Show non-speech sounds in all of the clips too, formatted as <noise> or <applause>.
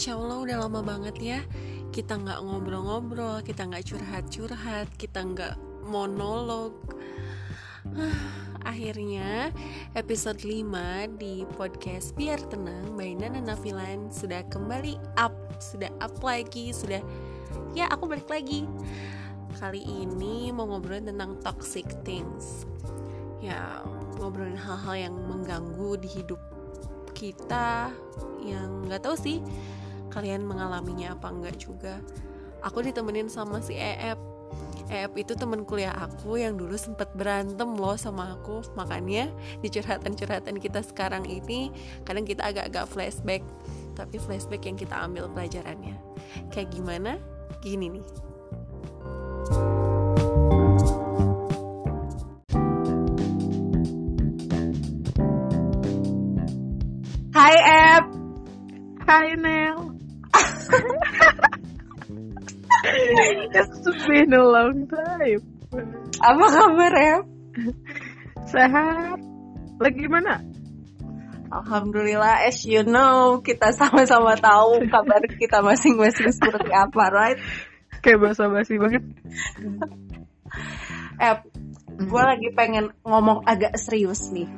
Masya Allah udah lama banget ya. Kita nggak ngobrol-ngobrol Kita nggak curhat-curhat Kita nggak monolog. <sighs> Akhirnya episode 5 di podcast Biar Tenang by Nana Nafilan Sudah kembali up Sudah up lagi Sudah ya aku balik lagi. Kali ini mau ngobrolin tentang toxic things. Ya ngobrolin hal-hal yang mengganggu di hidup kita yang nggak tahu sih kalian mengalaminya apa enggak juga. Aku ditemenin sama si Eep. Eep itu temen kuliah aku yang dulu sempat berantem loh sama aku. Makanya di curhatan-curhatan kita sekarang ini kadang kita agak-agak flashback. Tapi flashback yang kita ambil pelajarannya. Kayak gimana? Gini nih. Hai Ep Hai Nel It's been a long time Apa kabar Ep? Sehat Lagi mana? Alhamdulillah as you know Kita sama-sama tahu kabar kita masing-masing seperti apa right? Kayak basa-basi banget Ep Gue lagi pengen ngomong agak serius nih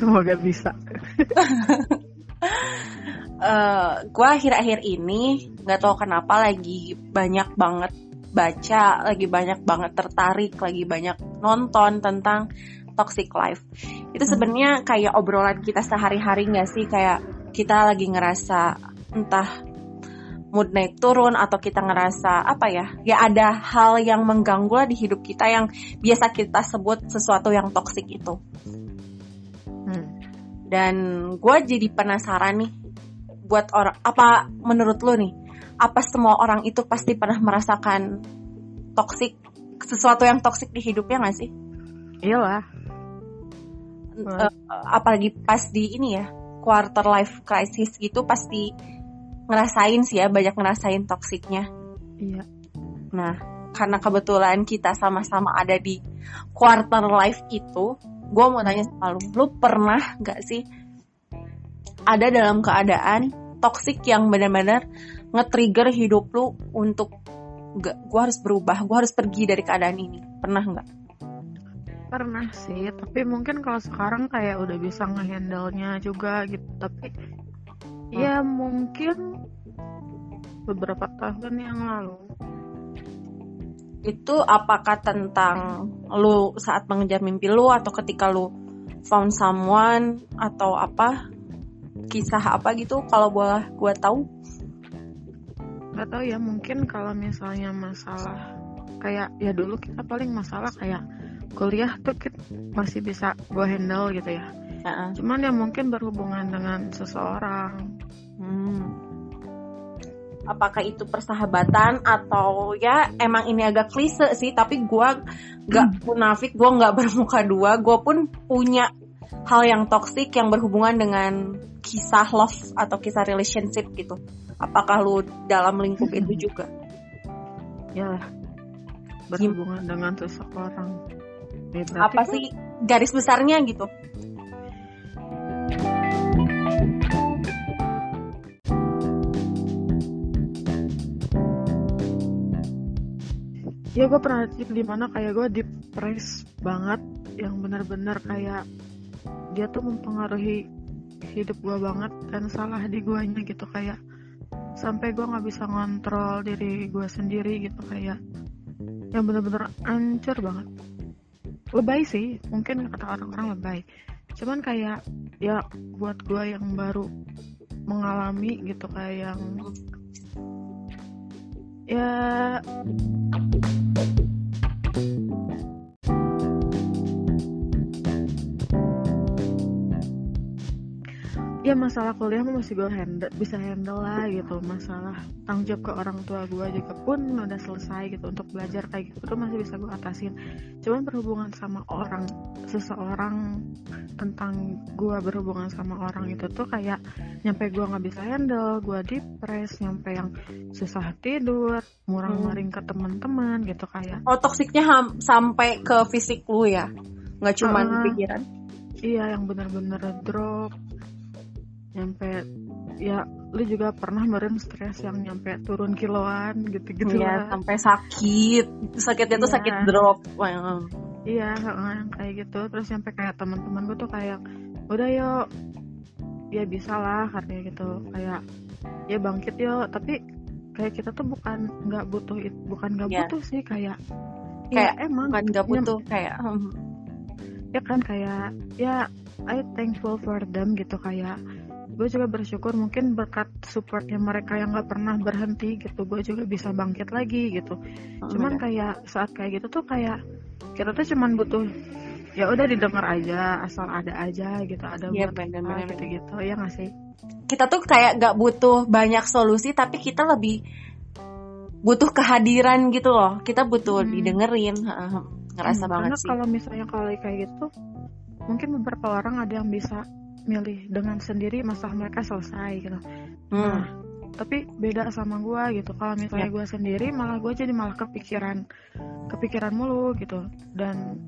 Semoga bisa <laughs> uh, gue akhir-akhir ini nggak tahu kenapa lagi banyak banget baca, lagi banyak banget tertarik, lagi banyak nonton tentang toxic life. Itu sebenarnya kayak obrolan kita sehari-hari nggak sih kayak kita lagi ngerasa entah mood naik turun atau kita ngerasa apa ya ya ada hal yang mengganggu lah di hidup kita yang biasa kita sebut sesuatu yang toxic itu hmm. Dan gue jadi penasaran nih buat orang apa menurut lo nih apa semua orang itu pasti pernah merasakan toksik sesuatu yang toksik di hidupnya gak sih? Iyalah. Uh, apalagi pas di ini ya quarter life crisis gitu pasti ngerasain sih ya banyak ngerasain toksiknya Iya. Nah karena kebetulan kita sama-sama ada di quarter life itu gue mau tanya sama lu. Lu pernah gak sih ada dalam keadaan toxic yang benar-benar nge-trigger hidup lu untuk gak gue harus berubah gue harus pergi dari keadaan ini? Pernah nggak? Pernah sih Tapi mungkin kalau sekarang kayak udah bisa ngehandle-nya juga gitu Tapi Ya mungkin Beberapa tahun yang lalu itu apakah tentang lu saat mengejar mimpi lu atau ketika lu found someone atau apa kisah apa gitu kalau boleh gue tahu nggak tahu ya mungkin kalau misalnya masalah kayak ya dulu kita paling masalah kayak kuliah tuh kita masih bisa gue handle gitu ya uh-uh. cuman ya mungkin berhubungan dengan seseorang hmm. Apakah itu persahabatan atau ya emang ini agak klise sih tapi gue nggak hmm. munafik gue nggak <laughs> bermuka dua gue pun punya hal yang toksik yang berhubungan dengan kisah love atau kisah relationship gitu. Apakah lu dalam lingkup hmm. itu juga? Ya berhubungan Gim dengan seseorang. Ya, apa sih garis besarnya gitu ya gue pernah di mana kayak gue depres banget yang benar-benar kayak dia tuh mempengaruhi hidup gue banget dan salah di guanya gitu kayak sampai gue nggak bisa ngontrol diri gue sendiri gitu kayak yang bener-bener ancur banget. Lebay sih mungkin kata orang-orang lebay. Cuman kayak ya buat gue yang baru mengalami gitu kayak yang ya ya masalah kuliah masih gue handle bisa handle lah gitu. Masalah tanggung jawab ke orang tua gue juga pun udah selesai gitu untuk belajar kayak gitu tuh masih bisa gue atasin. Cuman berhubungan sama orang seseorang tentang gue berhubungan sama orang itu tuh kayak nyampe gue nggak bisa handle gue depres nyampe yang susah tidur murang maring ke teman-teman gitu kayak. Oh toksiknya sampai ke fisik lu ya? Nggak cuma uh, pikiran? Iya yang benar-benar drop nyampe ya lu juga pernah meren stres yang nyampe turun kiloan gitu-gitu Iya, lah. sampai sakit. Sakitnya tuh Iya. sakit drop. Wah, Iya, kayak gitu. Terus sampai kayak teman-teman gue tuh kayak udah yuk ya bisa lah katanya gitu kayak ya bangkit yuk tapi kayak kita tuh bukan nggak butuh bukan nggak Iya. butuh sih kayak Kayak ya emang Bukan nggak nyam- butuh kayak hmm, ya kan kayak ya I thankful for them gitu kayak gue juga bersyukur mungkin berkat supportnya mereka yang nggak pernah berhenti gitu. Gue juga bisa bangkit lagi gitu. Cuman kayak saat kayak gitu tuh kayak kita tuh cuman butuh ya udah didengar aja asal ada aja gitu ada Iya, buat bener, bener, gitu gitu ya nggak sih? Kita tuh kayak nggak butuh banyak solusi tapi kita lebih butuh kehadiran gitu loh. Kita butuh Hmm. didengerin ngerasa Hmm, banget karena sih. kalau misalnya kalau kayak gitu mungkin beberapa orang ada yang bisa milih dengan sendiri masalah mereka selesai gitu Hmm, Nah, tapi beda sama gua gitu. Kalau misalnya Ya. gua sendiri, malah gua jadi malah kepikiran, kepikiran mulu gitu. Dan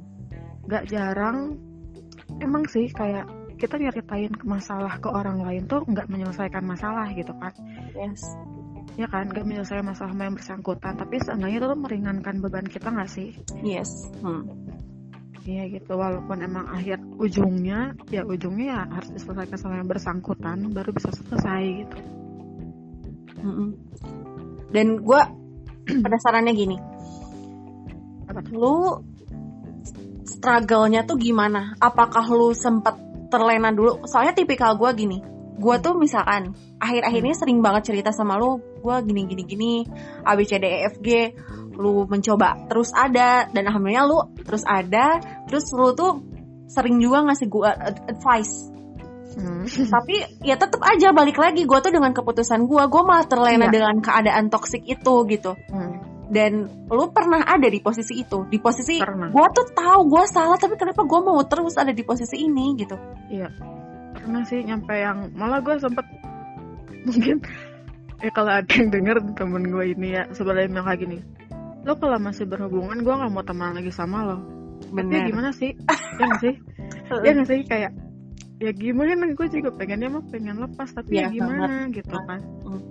gak jarang, emang sih kayak kita nyeritain masalah ke orang lain tuh nggak menyelesaikan masalah gitu kan. yes Ya kan, nggak menyelesaikan masalah yang bersangkutan. Tapi seenggaknya itu tuh meringankan beban kita nggak sih? yes hmm. Iya gitu, walaupun emang akhir ujungnya, ya ujungnya ya harus diselesaikan sama yang bersangkutan, baru bisa selesai gitu. Dan gue <clears throat> penasarannya gini. Apa? Lu struggle-nya tuh gimana? Apakah lu sempet terlena dulu? Soalnya tipikal gue gini, gue tuh misalkan akhir-akhir ini sering banget cerita sama lu, gue gini gini gini, A B C D E F G, lu mencoba terus ada dan alhamdulillah lu terus ada, terus lu tuh sering juga ngasih gue advice. Hmm. Tapi ya tetap aja balik lagi gue tuh dengan keputusan gue, gue malah terlena Iya. dengan keadaan toksik itu gitu Hmm. dan lu pernah ada di posisi itu di posisi gue tuh tahu gue salah tapi kenapa gue mau terus ada di posisi ini gitu Iya, pernah sih nyampe yang malah gue sempet mungkin ya kalau ada yang denger temen gue ini ya sebenarnya bilang kayak gini, lo kalau masih berhubungan gue nggak mau teman lagi sama lo. Tapi ya gimana sih? <laughs> ya nggak sih? ya nggak sih kayak ya gimana gue juga pengennya mah pengen lepas tapi Iya, ya gimana gitu kan? Hmm.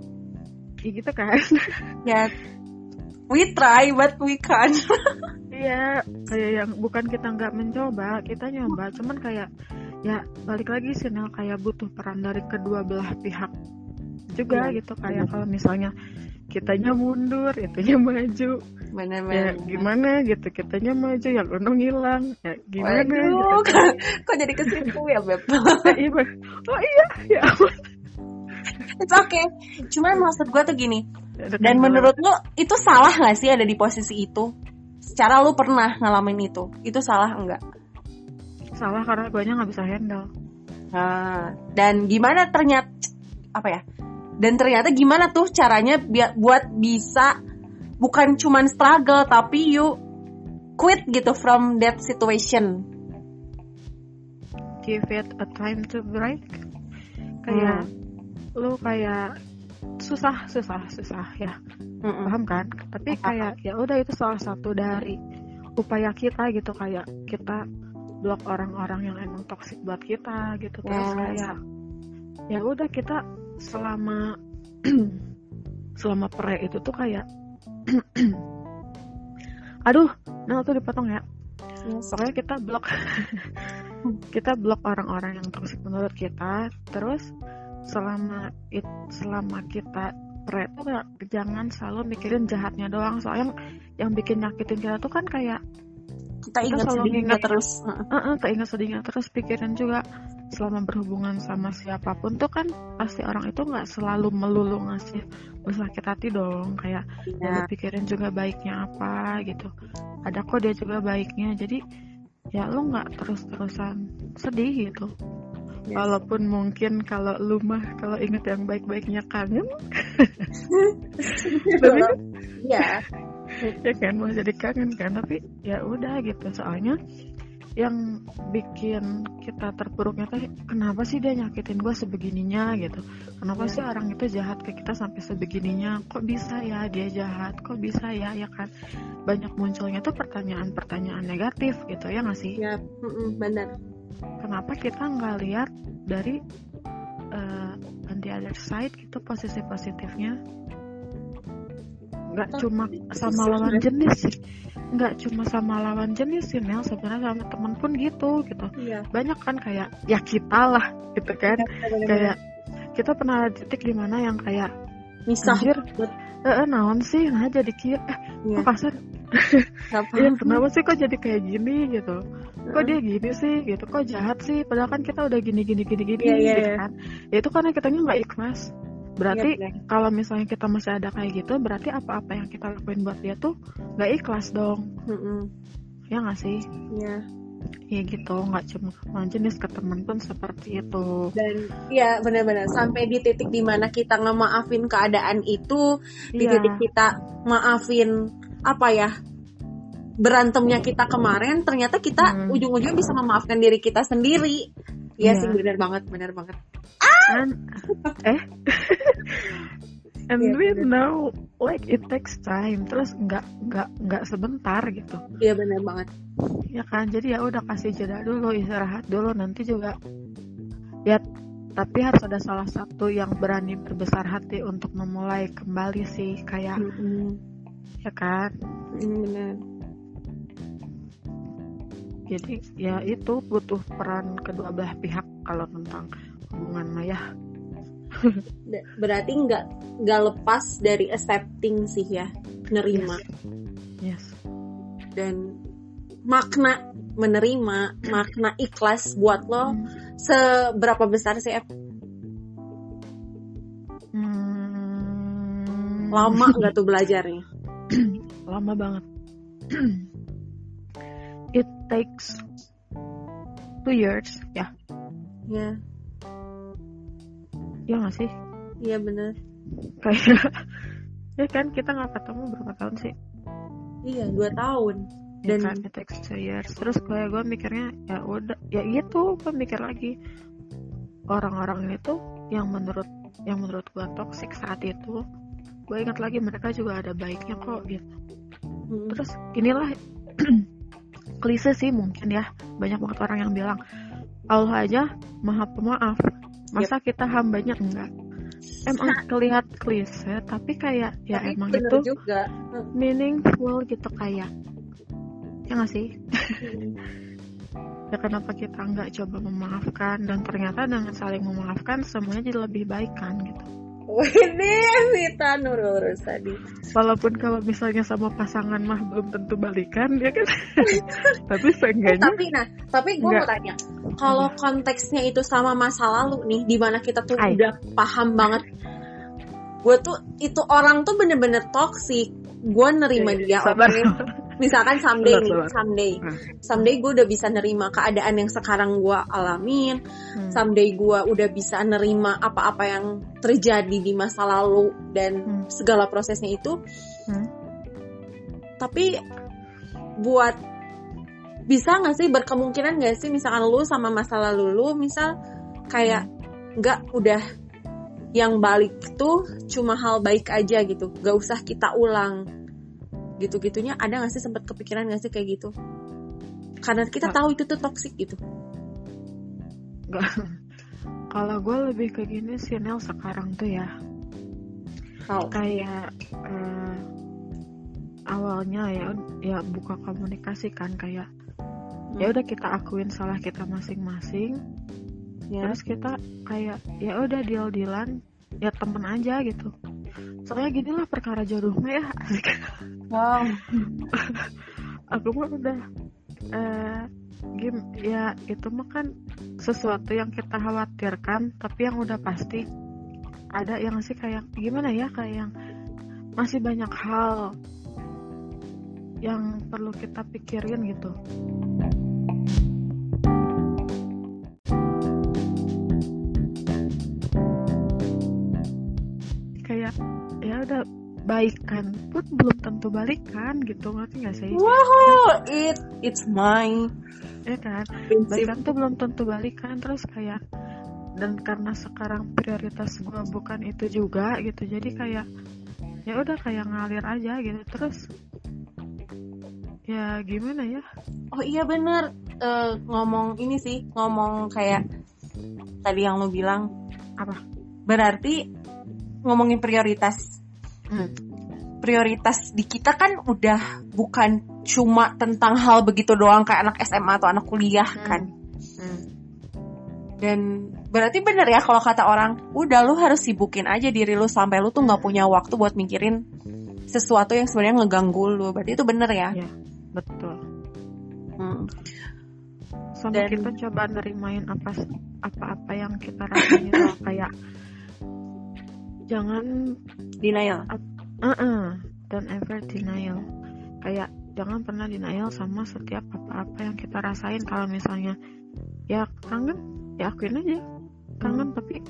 Ya gitu kan? <laughs> ya we try but we can't <laughs> Iya, kayak yang bukan kita nggak mencoba, kita nyoba, cuman kayak ya balik lagi sih kayak butuh peran dari kedua belah pihak juga Iya, gitu kayak kalau misalnya kitanya mundur, itunya maju, ya bener-bener. gimana gitu, kitanya maju, yang untung hilang, ya gimana Waduh, gitu. <laughs> kok jadi ke situ ya beb? <laughs> Iya, oh iya, ya it's okay. Cuman maksud gue tuh gini Ada dan menurut lu itu salah gak sih ada di posisi itu? Secara lu pernah ngalamin itu itu salah enggak salah karena gue nggak bisa handle. Nah, dan gimana ternyata apa ya? Dan ternyata gimana tuh caranya biar buat bisa bukan cuman struggle tapi you quit gitu from that situation. Give it a time to break. Kayak lu kayak susah, susah, susah ya. Mm-mm. paham kan tapi kayak ya udah itu salah satu dari upaya kita gitu kayak kita blok orang-orang yang emang toksik buat kita gitu terus Yes. kayak ya udah kita selama <clears throat> selama pre itu tuh kayak <clears throat> aduh nah tuh dipotong ya Yes. pokoknya kita blok <laughs> kita blok orang-orang yang toksik menurut kita terus selama it, selama kita pre tuh kayak jangan selalu mikirin jahatnya doang soalnya yang, yang bikin nyakitin kita tuh kan kayak Kita ingat selalu sedihnya ingat- terus. eh eh, keinget sedihnya terus pikirin juga selama berhubungan sama siapa pun tuh kan pasti orang itu nggak selalu melulu ngasih sakit hati dong kayak ya Ya. pikirin juga baiknya apa gitu ada kok dia juga baiknya jadi ya lu nggak terus-terusan sedih gitu Yes. walaupun mungkin kalau lu mah kalau inget yang baik-baiknya kangen <laughs> tapi Iya. <laughs> ya kan mau jadi kangen kan tapi ya udah gitu soalnya yang bikin kita terpuruknya tuh kenapa sih dia nyakitin gue sebegininya gitu? Kenapa Iya. sih orang itu jahat ke kita sampai sebegininya? Kok bisa ya dia jahat? Kok bisa ya ya kan? Banyak munculnya tuh pertanyaan-pertanyaan negatif gitu ya nggak sih? Ya, benar. kenapa kita nggak lihat dari uh, on the other side gitu posisi positifnya? Nggak cuma sama lawan jenis sih nggak cuma sama lawan jenis sih Nel sebenarnya sama temen pun gitu gitu iya banyak kan kayak ya kita lah gitu kan kayak kita pernah ada titik di mana yang kayak misah anjir banget. eh eh, naon sih nah jadi kia eh Iya, kok kasar <laughs> Iya, kenapa sih kok jadi kayak gini gitu? Kok dia gini sih gitu? Kok jahat sih? Padahal kan kita udah gini gini gini gini Iya, iya, gitu iya. kan? Ya itu karena kitanya nggak ikhlas. Berarti benar. kalau misalnya kita masih ada kayak gitu, berarti apa-apa yang kita lakuin buat dia tuh nggak ikhlas dong. Mm-mm. Ya nggak sih? Iya. Ya gitu, nggak cuma sama jenis ke temen pun seperti itu. dan ya benar-benar sampai di titik di mana kita ngemaafin keadaan itu di Iya. titik kita maafin apa ya berantemnya kita kemarin ternyata kita Hmm. ujung-ujungnya bisa memaafkan diri kita sendiri Iya Iya. sih benar banget benar banget And, eh, <laughs> and Iya, we bener. know like it takes time. Terus nggak nggak nggak sebentar gitu. iya benar banget ya kan jadi ya udah kasih jeda dulu istirahat dulu nanti juga ya tapi harus ada salah satu yang berani berbesar hati untuk memulai kembali sih kayak Mm-mm. ya kan ini benar jadi ya itu butuh peran kedua belah pihak kalau tentang hubungan maya. Berarti nggak nggak lepas dari accepting sih ya nerima. Yes. Dan makna menerima makna ikhlas buat lo seberapa besar sih Ep? Hmm, lama nggak tuh belajarnya? <clears throat> Lama banget <clears throat> it takes two years ya. Ya. Ya nggak sih? Iya bener. Kayak <laughs> ya kan kita nggak ketemu berapa tahun sih? Iya dua tahun. Dan Dan- kan it takes two years. Terus kayak gue mikirnya ya udah ya gitu gue mikir lagi. Orang-orang ini tuh yang menurut yang menurut gue toxic saat itu gue ingat lagi mereka juga ada baiknya kok gitu. Mm. terus inilah <clears throat> klise sih mungkin ya. Banyak banget orang yang bilang Allah aja maha pemaaf. Masa kita hambanya enggak? Emang kelihat klise tapi kayak ya Tapi emang itu juga. meaningful gitu kayak ya nggak sih? Ya kenapa kita nggak coba memaafkan dan ternyata dengan saling memaafkan semuanya jadi lebih baik kan gitu Ini Vita Nurul tadi. Walaupun kalau misalnya sama pasangan mah belum tentu balikan ya kan? <laughs> Tapi Eh, seenggaknya tapi nah tapi gue mau tanya kalau konteksnya itu sama masa lalu nih di mana kita tuh Hai. udah paham banget gue tuh itu orang tuh bener-bener toxic. Gue nerima dia sabar oke <laughs> misalkan someday nih someday Hmm. someday gue udah bisa nerima keadaan yang sekarang gue alamin Hmm. someday gue udah bisa nerima apa-apa yang terjadi di masa lalu dan Hmm. segala prosesnya itu Hmm. tapi buat bisa nggak sih berkemungkinan nggak sih misalkan lu sama masa lalu lu misal kayak nggak udah yang balik tuh cuma hal baik aja gitu nggak usah kita ulang gitu gitunya ada nggak sih sempat kepikiran nggak sih kayak gitu? Karena kita tahu itu tuh toxic gitu. <laughs> Kalau gue lebih ke gini sih Nel sekarang tuh ya. Tahu. Kayak eh, awalnya ya ya buka komunikasi kan kayak ya udah kita akuin salah kita masing-masing. Ya. Terus kita kayak ya udah deal dealan ya temen aja gitu soalnya gini lah perkara jodoh mah ya. Wow. <laughs> Aku mah udah eh gim ya itu mah kan sesuatu yang kita khawatirkan tapi yang udah pasti ada yang sih kayak gimana ya kayak yang masih banyak hal yang perlu kita pikirin gitu baikan pun belum tentu balikan gitu ngerti gak sih? Wow it it's my ya kan? Balikan tuh belum tentu balikan terus kayak dan karena sekarang prioritas gue bukan itu juga gitu jadi kayak ya udah kayak ngalir aja gitu terus ya gimana ya? Oh iya bener Eh, ngomong ini sih ngomong kayak tadi yang lo bilang. Apa? Berarti ngomongin prioritas. Hmm. Prioritas di kita kan udah bukan cuma tentang hal begitu doang kayak anak SMA atau anak kuliah Hmm. kan. Hmm. Dan berarti bener ya kalau kata orang, udah lu harus sibukin aja diri lu sampai lu tuh nggak punya waktu buat mikirin sesuatu yang sebenarnya ngeganggu lu. Berarti itu bener ya. Iya. Betul. Hmm. Sama Dan- kita coba nerimain apa apa-apa yang kita rasain <laughs> kayak jangan Denial. uh dan ever denial. Kayak jangan pernah denial sama setiap apa-apa yang kita rasain. Kalau misalnya ya kangen ya akuin aja. Kangen tapi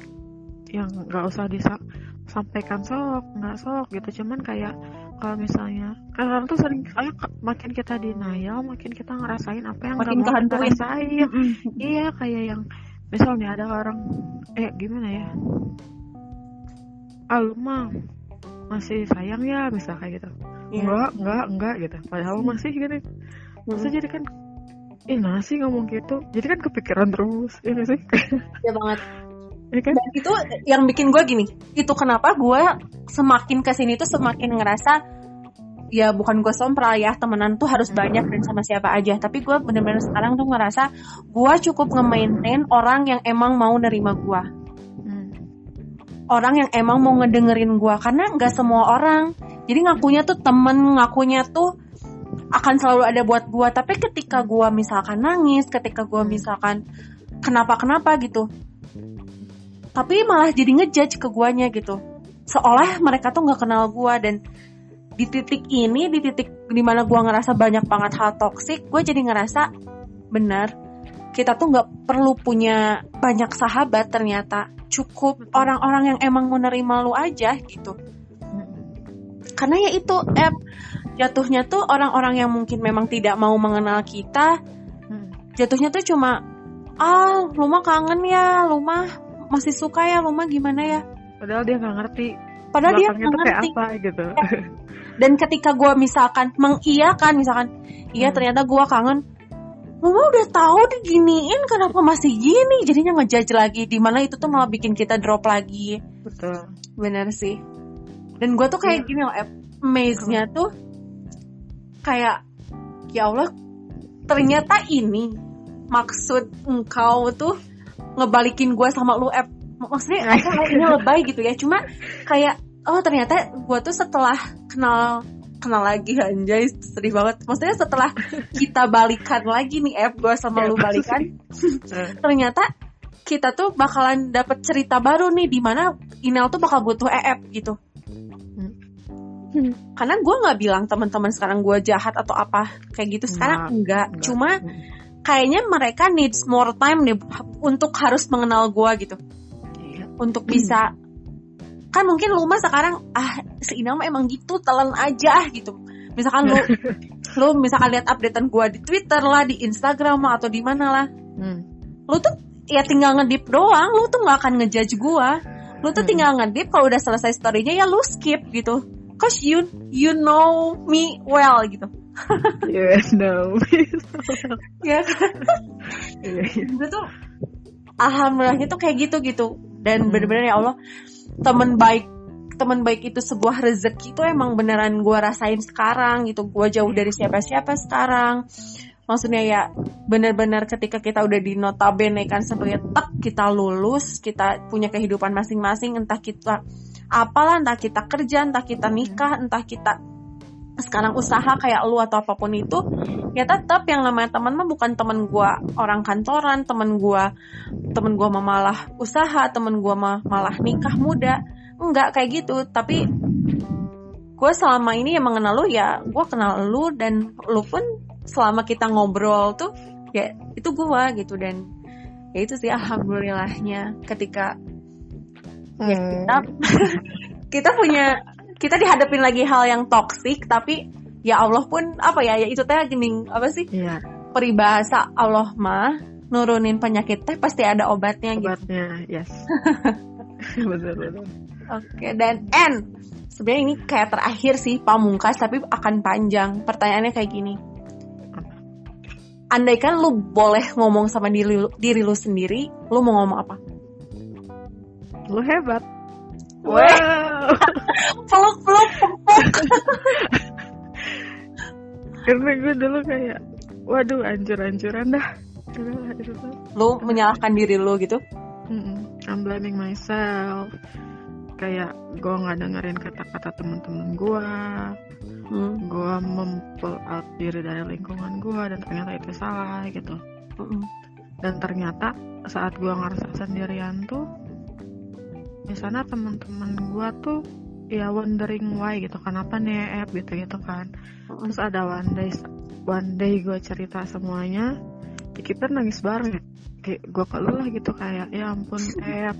yang nggak usah disampaikan sok nggak sok gitu. Cuman kayak kalau misalnya karena tuh sering kayak makin kita denial makin kita ngerasain apa yang Makin mau kita rasain. Iya kayak yang misalnya ada orang eh gimana ya? Ah lu mah masih sayang ya misal kayak gitu Iya. enggak enggak enggak gitu padahal masih gitu Maksudnya jadi kan Ih nasi ngomong gitu Jadi kan kepikiran terus Ya gak sih? <laughs> Ya banget. ya kan? Dan itu yang bikin gue gini. Itu kenapa gue semakin ke sini tuh semakin ngerasa ya bukan gue sompral ya temenan tuh harus banyak dan sama siapa aja tapi gue bener-bener sekarang tuh ngerasa gue cukup nge-maintain orang yang emang mau nerima gue Hmm. Orang yang emang mau ngedengerin gue karena nggak semua orang. Jadi ngakunya tuh temen ngakunya tuh akan selalu ada buat gue tapi ketika gue misalkan nangis ketika gue misalkan kenapa kenapa gitu tapi malah jadi ngejudge ke guanya gitu. Seolah mereka tuh nggak kenal gue dan di titik ini di titik di mana gue ngerasa banyak banget hal toksik gue jadi ngerasa benar kita tuh nggak perlu punya banyak sahabat ternyata cukup orang-orang yang emang menerima lu aja gitu. Karena ya itu eh jatuhnya tuh orang-orang yang mungkin memang tidak mau mengenal kita Hmm. jatuhnya tuh cuma ah lu mah kangen ya lu mah masih suka ya lu mah gimana ya? Padahal dia gak ngerti padahal dia nggak kayak ngerti. apa gitu. Dan ketika gue misalkan mengiyakan misalkan iya Hmm. ternyata gue kangen Mama udah tahu diginiin kenapa masih gini? Jadinya ngejudge lagi di mana itu tuh malah bikin kita drop lagi. Betul. Bener sih. Dan gue tuh kayak Iya. gini loh amaze-nya tuh kayak ya Allah ternyata ini maksud engkau tuh ngebalikin gue sama lu Ep. maksudnya aku <laughs> ini lebay gitu ya? Cuma kayak oh ternyata gue tuh setelah kenal kenal lagi anjay sedih banget maksudnya setelah kita balikan lagi nih Ep gue sama lu balikan <laughs> ternyata kita tuh bakalan dapet cerita baru nih di mana Inel tuh bakal butuh EF gitu Hmm. karena gue nggak bilang teman-teman sekarang gue jahat atau apa kayak gitu sekarang enggak, Enggak. cuma Hmm. kayaknya mereka needs more time deh untuk harus mengenal gue gitu Iya. untuk bisa kan mungkin lu mah sekarang ah si mah emang gitu telan aja gitu misalkan lu <laughs> lu misalkan lihat updatean gue di Twitter lah di Instagram lah atau di mana lah Hmm. lu tuh ya tinggal ngedip doang lu tuh nggak akan ngejudge gua lu tuh Hmm. tinggal ngedip kalau udah selesai storynya ya lu skip gitu cause you you know me well gitu <laughs> Yes, no. ya <laughs> Iya, iya. gue tuh alhamdulillahnya tuh kayak gitu gitu dan Hmm. bener-bener ya Allah teman baik teman baik itu sebuah rezeki itu emang beneran gua rasain sekarang gitu. Gua jauh dari siapa-siapa sekarang. Maksudnya ya bener-bener ketika kita udah di notabene kan sebagai tek kita lulus kita punya kehidupan masing-masing entah kita apalah entah kita kerja entah kita nikah entah kita sekarang usaha kayak lu atau apa pun itu ya tetap yang namanya teman mah bukan teman gua orang kantoran teman gua temen gua mah malah usaha temen gua mah malah nikah muda. Enggak kayak gitu tapi gue selama ini yang mengenal lu ya gue kenal lu dan lu pun selama kita ngobrol tuh ya itu gua gitu. Dan ya itu sih alhamdulillahnya ketika ya kita <laughs> kita punya kita dihadapin lagi hal yang toksik tapi ya Allah pun apa ya ya itu teh gini apa sih Iya, peribahasa Allah mah nurunin penyakit teh pasti ada obatnya gitu. obatnya, yes. <laughs> <laughs> betul, betul. Oke dan N sebenarnya ini kayak terakhir sih pamungkas tapi akan panjang. Pertanyaannya kayak gini. Andaikan lu boleh ngomong sama diri lu, diri lu sendiri, lu mau ngomong apa? lu hebat. Wow. <laughs> Peluk peluk <laughs> karena gue dulu kayak waduh ancur-ancuran dah. Lu menyalahkan diri lu gitu? Mm-mm. I'm blaming myself. Kayak gue nggak dengerin kata-kata teman-teman gue hmm. gue mempull out diri dari lingkungan gue dan ternyata itu salah gitu. Mm-mm. dan ternyata saat gue ngerasa sendirian tuh di sana teman-teman gue tuh ya wondering why gitu kenapa nih Ep gitu gitu kan. Terus ada one day one day gue cerita semuanya ya kita nangis bareng. Ya kayak gue ke lu lah gitu kayak ya ampun <laughs> Ep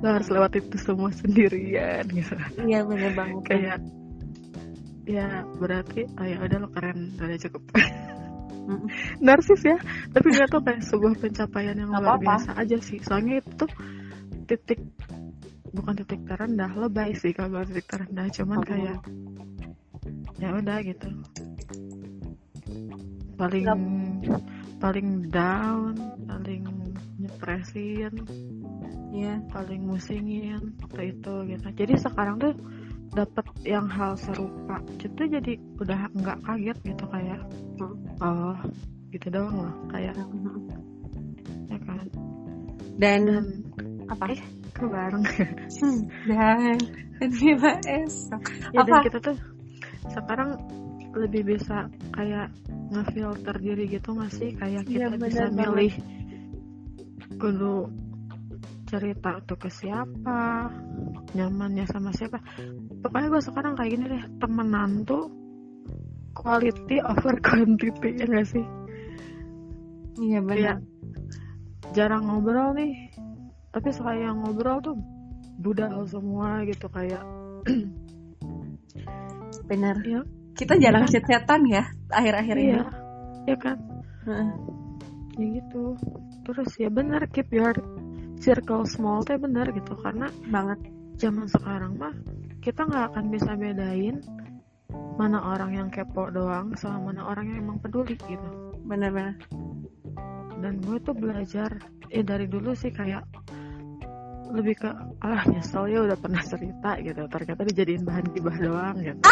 lo harus lewat itu semua sendirian gitu. Iya bener banget. Kayak ya berarti oh ya udah lo keren udah cukup. Narsis ya tapi gak tau kayak sebuah pencapaian yang Nggak luar apa-apa. biasa aja sih. Soalnya itu tuh titik bukan titik terendah lebay sih kalau titik terendah. Cuman kayak ya udah gitu. Paling Yap. paling down paling nyepresin Iya. paling musingin waktu itu gitu. Jadi sekarang tuh dapat yang hal serupa. Itu jadi udah nggak kaget gitu kayak Hmm. oh gitu doang lah kayak ya kan. Dan dan apa? eh kebareng dan dan bebas ya dan Apa? kita tuh sekarang lebih bisa kayak ngefilter diri gitu nggak sih? Kayak Iya, kita bisa benar banget. milih kudu cerita tuh ke siapa nyamannya sama siapa. Pokoknya gue sekarang kayak gini deh temenan tuh quality over quantity ya gak sih? Iya kayak jarang ngobrol nih tapi sekali yang ngobrol tuh budal semua gitu kayak <clears throat> benar Iya. kita jarang chat-chatan ya akhir-akhir ini. Iya. Ya kan? Heeh. ya gitu. Terus ya benar keep your circle small teh benar gitu karena banget. zaman sekarang mah kita nggak akan bisa bedain mana orang yang kepo doang sama mana orang yang emang peduli gitu. Benar-benar dan gue tuh belajar ya dari dulu sih kayak lebih ke alah nyesel ya udah pernah cerita gitu ternyata dijadiin bahan gibah doang gitu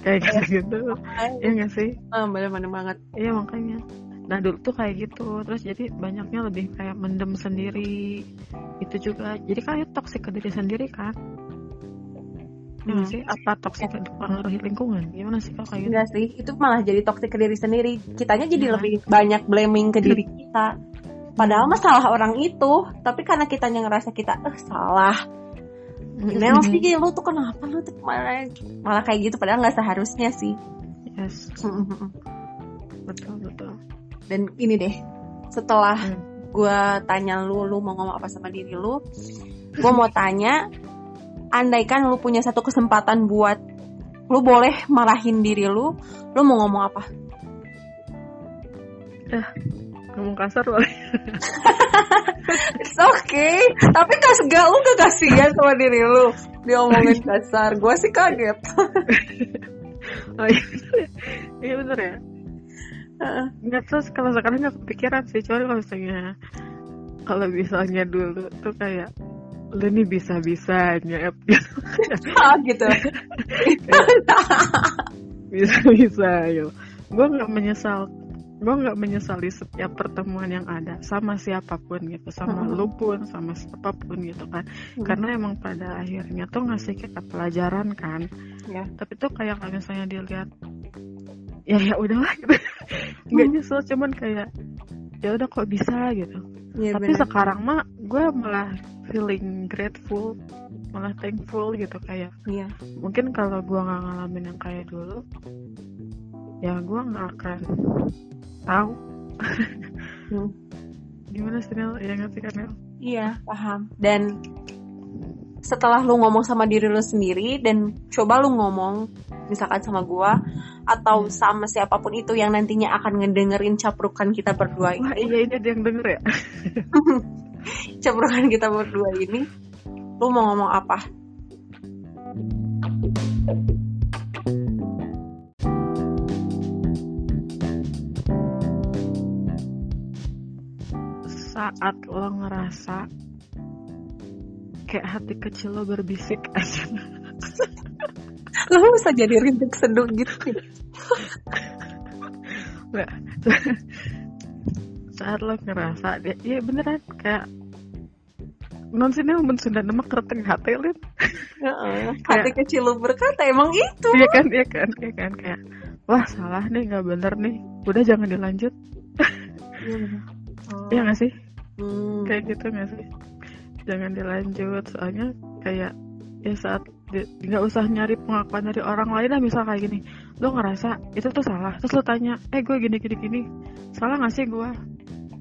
kayak gitu gitu ya nggak sih Ah, benar-benar banget Iya makanya. Nah dulu tuh kayak gitu, terus jadi banyaknya lebih kayak mendem sendiri. Itu juga, jadi kayak toksik ke diri sendiri kan? Ya Hmm. sih? Apa toksik ke pengaruhi lingkungan? Gimana sih kalau kayak gitu? enggak sih itu malah jadi toksik ke diri sendiri kitanya jadi Iya. lebih banyak blaming ke diri <laughs> kita padahal mah salah orang itu. Tapi karena kitanya ngerasa kita eh salah. Mel sih lu tuh kenapa lu tuh malah malah kayak gitu? Padahal nggak seharusnya sih. Yes, betul betul. dan ini deh setelah Hmm. gue tanya lu lu mau ngomong apa sama diri lu gue mau tanya andaikan lu punya satu kesempatan buat lu boleh marahin diri lu lu mau ngomong apa Ngomong kasar boleh? <laughs> It's okay. Tapi kas gak lu gak kasihan sama diri lu. Dia ngomongin <laughs> kasar. Gue sih kaget. Oh iya, iya bener ya. Nggak terus kalau sekarang nggak kepikiran sih, cuman kalau misalnya kalau misalnya dulu tuh kayak lu nih bisa bisanya Ep. <laughs> Ah, gitu. Bisa bisa yo. Gue nggak menyesal gue nggak menyesali setiap pertemuan yang ada sama siapa pun gitu sama Mhm. lu pun sama siapa pun gitu kan karena emang pada akhirnya tuh ngasih kita pelajaran kan Ya. tapi tuh kayak kalau misalnya dilihat ya ya udahlah gitu nggak Hmm. nyesel cuman kayak ya udah kok bisa gitu Iya, tapi bener. sekarang mah gue malah feeling grateful malah thankful gitu kayak Iya. mungkin kalau gue nggak ngalamin yang kayak dulu ya gue nggak akan tahu Hmm. gimana sih Nel ya ngerti kan Nel Iya, paham. Dan setelah lu ngomong sama diri lu sendiri dan coba lu ngomong misalkan sama gua atau sama siapa pun itu yang nantinya akan ngedengerin caprukan kita berdua wah ini, iya ini ada yang denger ya <laughs> caprukan kita berdua ini, lu mau ngomong apa? Saat lo ngerasa kayak hati kecil lo berbisik aja. Lo bisa jadi rintik seduh gitu. Nggak. Saat lo ngerasa dia iya beneran kayak non sini mau Sunda nama kereteng hati lin hati kecil lo berkata emang itu. Iya kan iya kan iya kan kayak wah salah nih nggak bener nih. Udah jangan dilanjut. Oh. iya nggak sih Hmm. kayak gitu nggak sih jangan dilanjut soalnya kayak ya saat nggak usah nyari pengakuan dari orang lain lah misal kayak gini lo ngerasa itu tuh salah terus lo tanya eh gue gini gini gini salah nggak sih gue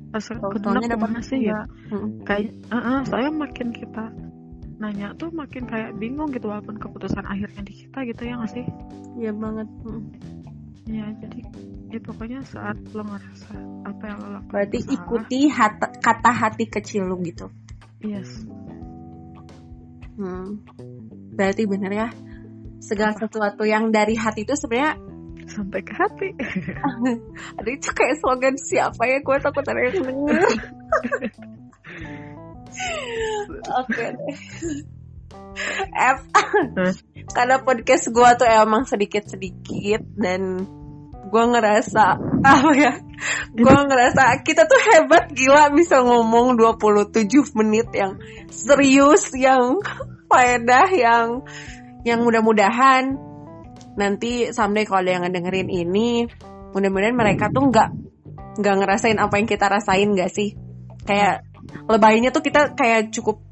dapat kumaha sih ya Hmm. kayak uh saya makin kita nanya tuh makin kayak bingung gitu walaupun keputusan akhirnya di kita gitu ya nggak sih Iya banget. Hmm. Ya jadi ya pokoknya saat lo ngerasa apa yang lo lakukan Berarti salah, ikuti hat- kata hati kecil lo gitu. yes Hmm. Berarti bener ya. Segala sesuatu yang dari hati itu sebenarnya sampai ke hati <laughs> ada itu kayak slogan siapa ya gue takut ada yang denger. <laughs> Oke. F <laughs> karena podcast gue tuh emang sedikit-sedikit dan gue ngerasa <laughs> apa ya gue ngerasa kita tuh hebat gila bisa ngomong 27 menit yang serius yang <laughs> faedah yang yang mudah-mudahan. Nanti someday kalau ada yang ngedengerin ini mudah-mudahan mereka tuh nggak nggak ngerasain apa yang kita rasain gak sih? Kayak lebaynya tuh kita kayak cukup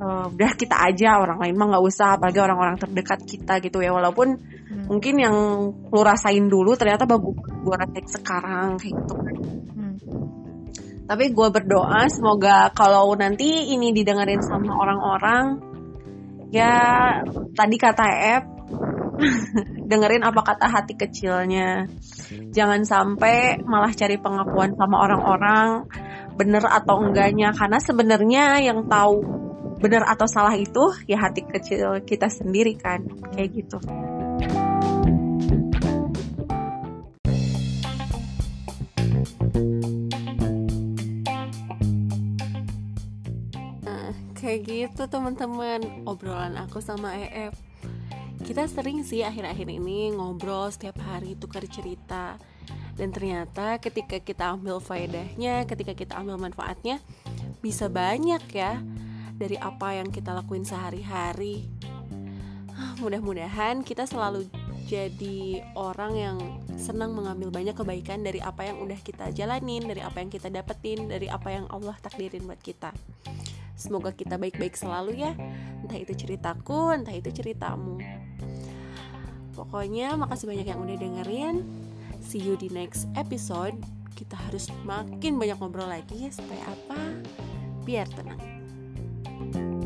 eh, udah kita aja orang lain mah nggak usah apalagi orang-orang terdekat kita gitu ya. Walaupun Hmm. mungkin yang lu rasain dulu ternyata bagus gue rasain sekarang kayak gitu Hmm. tapi gue berdoa semoga kalau nanti ini didengerin sama orang-orang ya tadi kata F <laughs> dengerin apa kata hati kecilnya jangan sampai malah cari pengakuan sama orang-orang bener atau enggaknya karena sebenarnya yang tahu bener atau salah itu ya hati kecil kita sendiri kan kayak gitu kayak gitu teman-teman obrolan aku sama EF. Kita sering sih akhir-akhir ini ngobrol setiap hari tukar cerita. Dan ternyata ketika kita ambil faedahnya, ketika kita ambil manfaatnya, bisa banyak ya dari apa yang kita lakuin sehari-hari. Ah, <gasps> Mudah-mudahan kita selalu jadi orang yang senang mengambil banyak kebaikan dari apa yang udah kita jalanin, dari apa yang kita dapetin, dari apa yang Allah takdirin buat kita. Semoga kita baik-baik selalu ya. Entah itu ceritaku, entah itu ceritamu. Pokoknya makasih banyak yang udah dengerin. See you di next episode. Kita harus makin banyak ngobrol lagi supaya apa? Biar tenang.